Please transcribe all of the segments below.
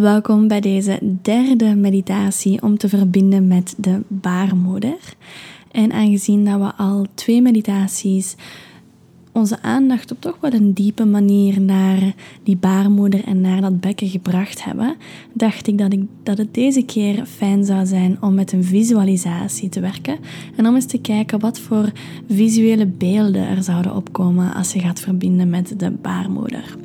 Welkom bij deze derde meditatie om te verbinden met de baarmoeder. En aangezien dat we al twee meditaties onze aandacht op toch wel een diepe manier naar die baarmoeder en naar dat bekken gebracht hebben, dacht ik dat, ik dat het deze keer fijn zou zijn om met een visualisatie te werken en om eens te kijken wat voor visuele beelden er zouden opkomen als je gaat verbinden met de baarmoeder.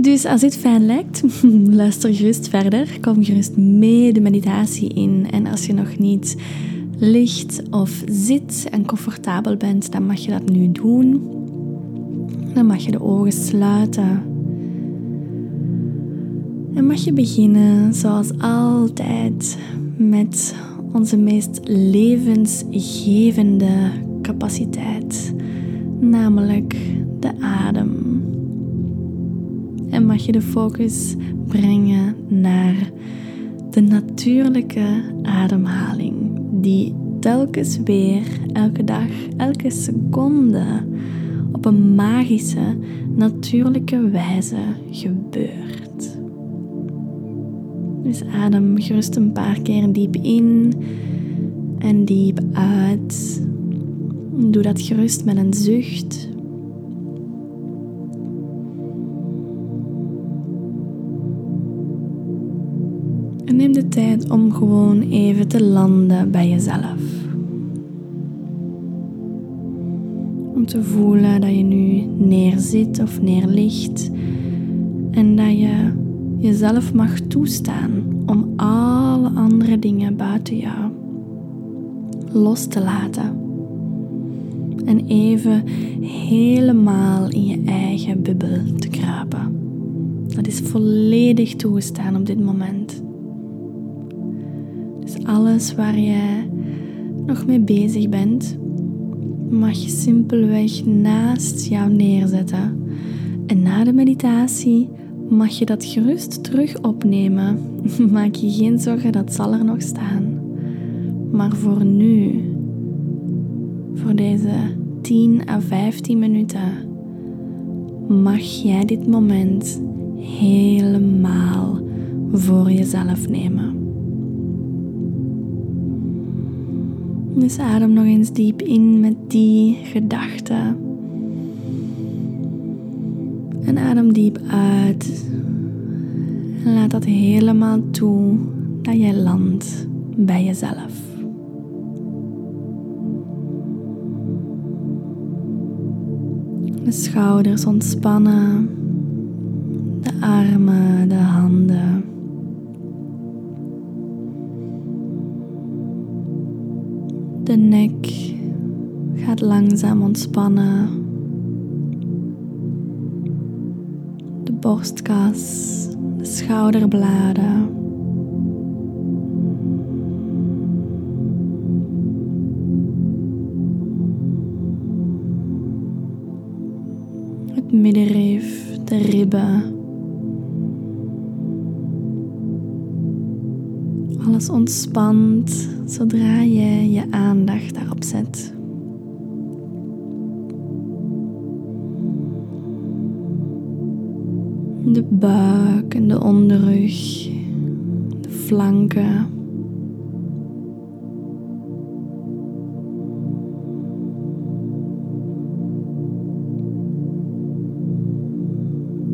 Dus als dit fijn lijkt, luister gerust verder. Kom gerust mee de meditatie in. En als je nog niet ligt of zit en comfortabel bent, dan mag je dat nu doen. Dan mag je de ogen sluiten. En mag je beginnen, zoals altijd, met onze meest levensgevende capaciteit, namelijk de adem. En mag je de focus brengen naar de natuurlijke ademhaling, die telkens weer, elke dag, elke seconde op een magische, natuurlijke wijze gebeurt. Dus adem gerust een paar keer diep in en diep uit. Doe dat gerust met een zucht. En neem de tijd om gewoon even te landen bij jezelf. Om te voelen dat je nu neerzit of neerligt en dat je jezelf mag toestaan om alle andere dingen buiten jou los te laten. En even helemaal in je eigen bubbel te kruipen. Dat is volledig toegestaan op dit moment alles waar je nog mee bezig bent, mag je simpelweg naast jou neerzetten. En na de meditatie mag je dat gerust terug opnemen. Maak je geen zorgen, dat zal er nog staan. Maar voor nu, voor deze 10 à 15 minuten, mag jij dit moment helemaal voor jezelf nemen. Dus adem nog eens diep in met die gedachte. En adem diep uit. En laat dat helemaal toe dat jij landt bij jezelf. De schouders ontspannen, de armen, de handen. Langzaam ontspannen. De borstkas, de schouderbladen. Het middenrif, de ribben. Alles ontspant zodra je je aandacht daarop zet. De buik en de onderrug, de flanken.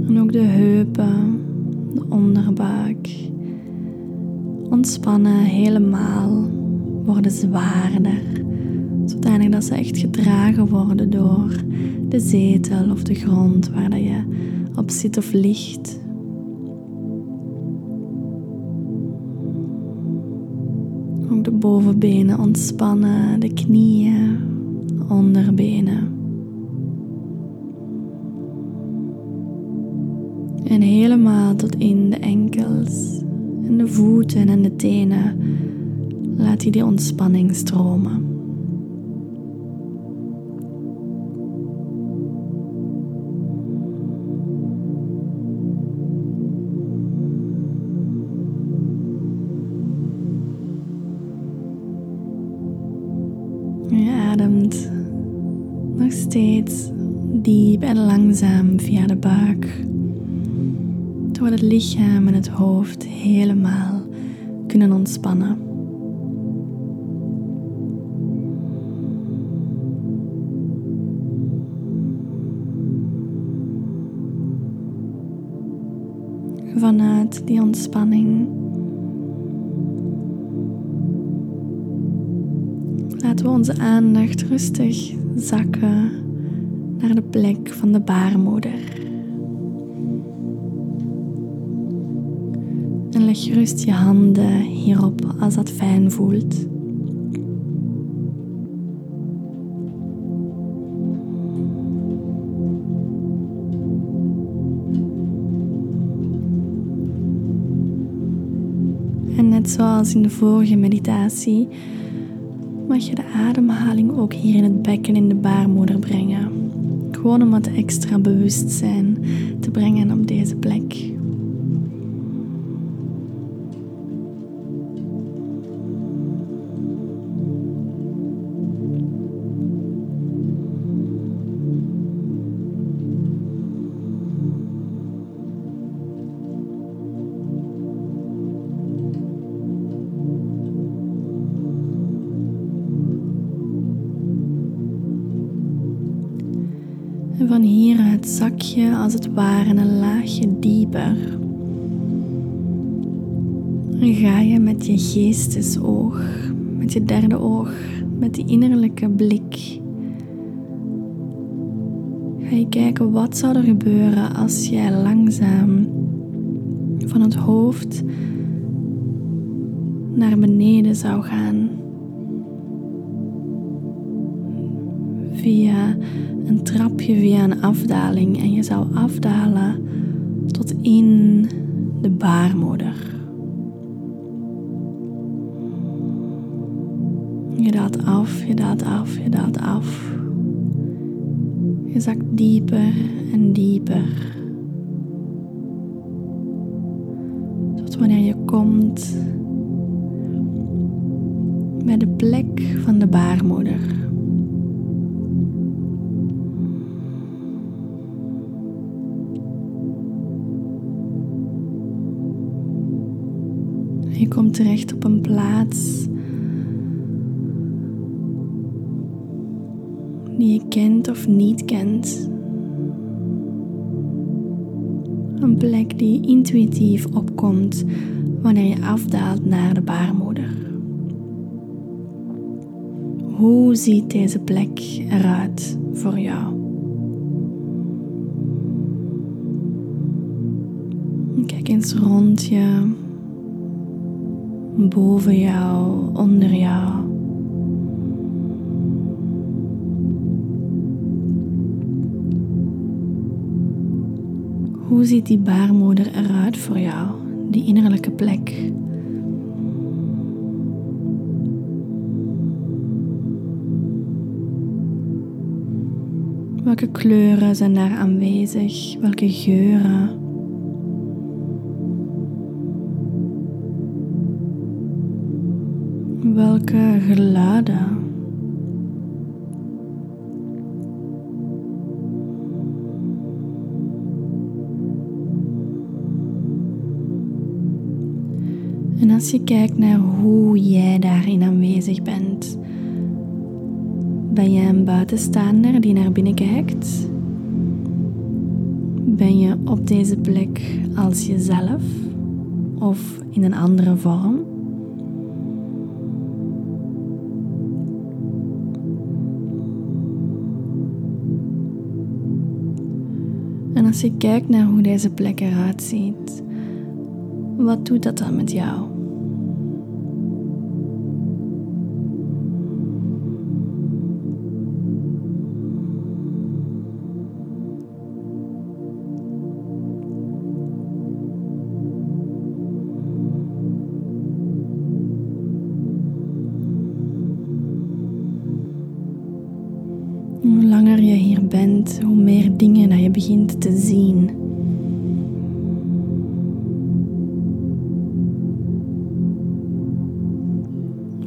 En ook de heupen, de onderbuik. Ontspannen helemaal worden zwaarder, zodanig dat ze echt gedragen worden door de zetel of de grond waar dat je op zit of ligt. Ook de bovenbenen ontspannen, de knieën, de onderbenen. En helemaal tot in de enkels en de voeten en de tenen laat je die ontspanning stromen. Je ademt nog steeds diep en langzaam via de buik Terwijl het lichaam en het hoofd helemaal kunnen ontspannen. Vanuit die ontspanning laten we onze aandacht rustig zakken naar de plek van de baarmoeder. En leg gerust je handen hierop als dat fijn voelt. En net zoals in de vorige meditatie mag je de ademhaling ook hier in het bekken in de baarmoeder brengen. Gewoon om wat extra bewustzijn te brengen op deze plek. Van hieruit zak je als het ware een laagje dieper. En ga je met je geestesoog, met je derde oog, met die innerlijke blik, ga je kijken wat zou er gebeuren als jij langzaam van het hoofd naar beneden zou gaan. Via een trapje via een afdaling en je zou afdalen tot in de baarmoeder. Je daalt af, je daalt af, je daalt af. Je zakt dieper en dieper. Tot wanneer je komt bij de plek van de baarmoeder. Terecht op een plaats die je kent of niet kent. Een plek die intuïtief opkomt wanneer je afdaalt naar de baarmoeder. Hoe ziet deze plek eruit voor jou? Kijk eens rond je boven jou, onder jou. Hoe ziet die baarmoeder eruit voor jou, die innerlijke plek? Welke kleuren zijn daar aanwezig? Welke geuren? Welke geluiden. En als je kijkt naar hoe jij daarin aanwezig bent, ben je een buitenstaander die naar binnen kijkt? Ben je op deze plek als jezelf of in een andere vorm? Als je kijkt naar hoe deze plek eruit ziet, wat doet dat dan met jou?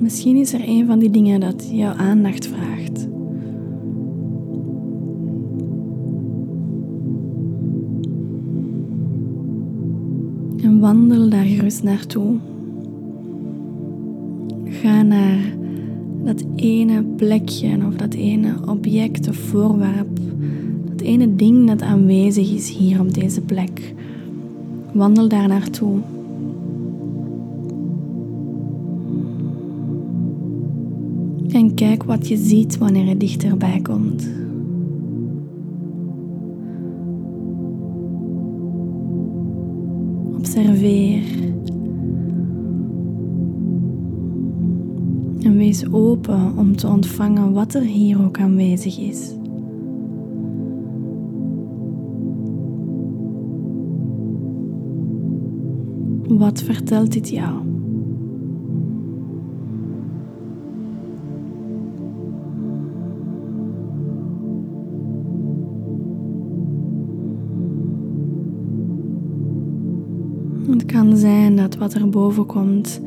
Misschien is er een van die dingen dat jouw aandacht vraagt. En wandel daar gerust naartoe. Ga naar dat ene plekje of dat ene object of voorwerp, ene ding dat aanwezig is hier op deze plek. Wandel daar naartoe. En kijk wat je ziet wanneer je dichterbij komt. Observeer. En wees open om te ontvangen wat er hier ook aanwezig is. Wat vertelt dit jou? Het kan zijn dat wat er boven komt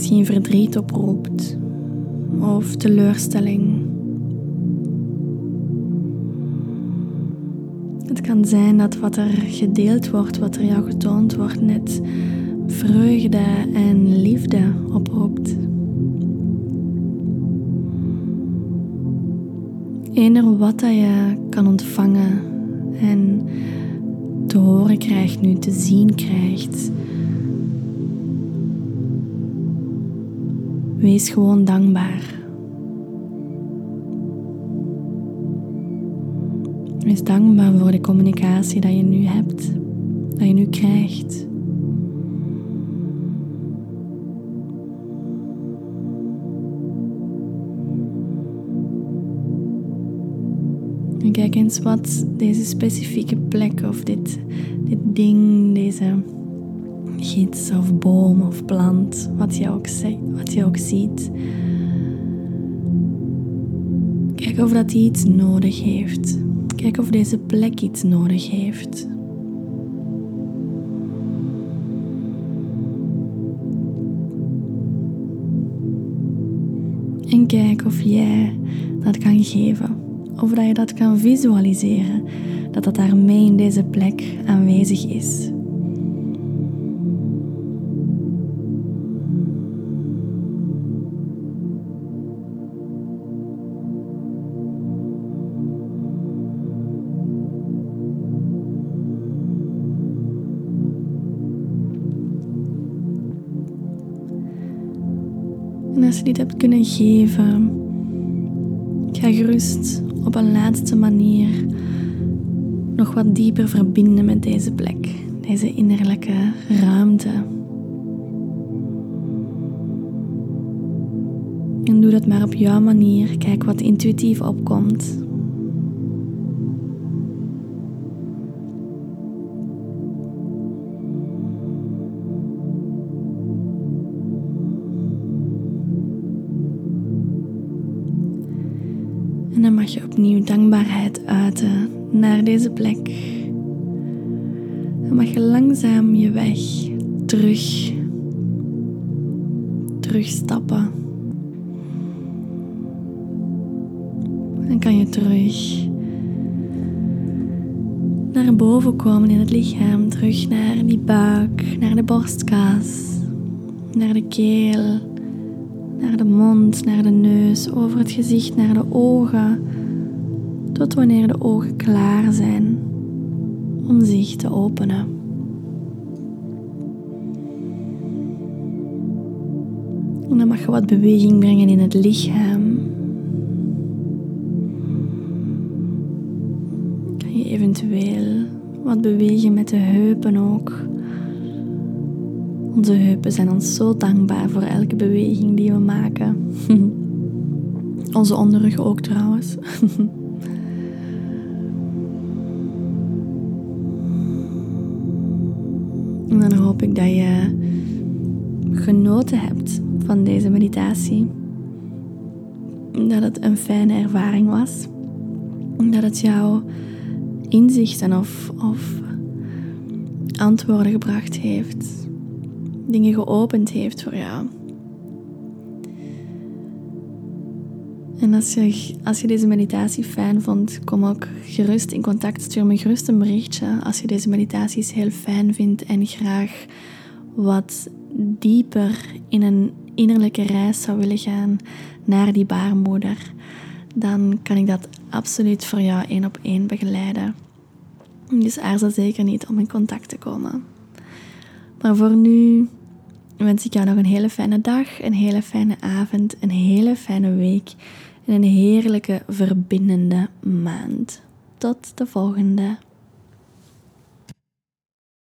misschien verdriet oproept of teleurstelling. Het kan zijn dat wat er gedeeld wordt, wat er jou getoond wordt, net vreugde en liefde oproept. Eender wat dat je kan ontvangen en te horen krijgt, nu te zien krijgt. Wees gewoon dankbaar. Wees dankbaar voor de communicatie dat je nu hebt, dat je nu krijgt. Kijk eens wat deze specifieke plek of dit, dit ding, deze gids of boom of plant, wat je ook, wat je ook ziet. Kijk of dat iets nodig heeft. Kijk of deze plek iets nodig heeft. En kijk of jij dat kan geven. Of dat je dat kan visualiseren. Dat dat daarmee in deze plek aanwezig is. Je dit hebt kunnen geven, ga gerust op een laatste manier nog wat dieper verbinden met deze plek, deze innerlijke ruimte. En doe dat maar op jouw manier. Kijk wat intuïtief opkomt. Naar deze plek. Dan mag je langzaam je weg terug, terugstappen. Dan kan je terug naar boven komen in het lichaam, terug naar die buik, naar de borstkas, naar de keel naar de mond, naar de neus, over het gezicht, naar de ogen, tot wanneer de ogen klaar zijn om zich te openen. En dan mag je wat beweging brengen in het lichaam. Kan je eventueel wat bewegen met de heupen ook. Onze heupen zijn ons zo dankbaar voor elke beweging die we maken. Onze onderrug ook trouwens. ik dat je genoten hebt van deze meditatie. Dat het een fijne ervaring was. Dat het jou inzichten of, of antwoorden gebracht heeft dingen geopend heeft voor jou. En als je, als je deze meditatie fijn vond, kom ook gerust in contact. Stuur me gerust een berichtje als je deze meditaties heel fijn vindt en graag wat dieper in een innerlijke reis zou willen gaan naar die baarmoeder. Dan kan ik dat absoluut voor jou één op één begeleiden. Dus aarzel zeker niet om in contact te komen. Maar voor nu wens ik jou nog een hele fijne dag, een hele fijne avond, een hele fijne week een heerlijke verbindende maand. Tot de volgende.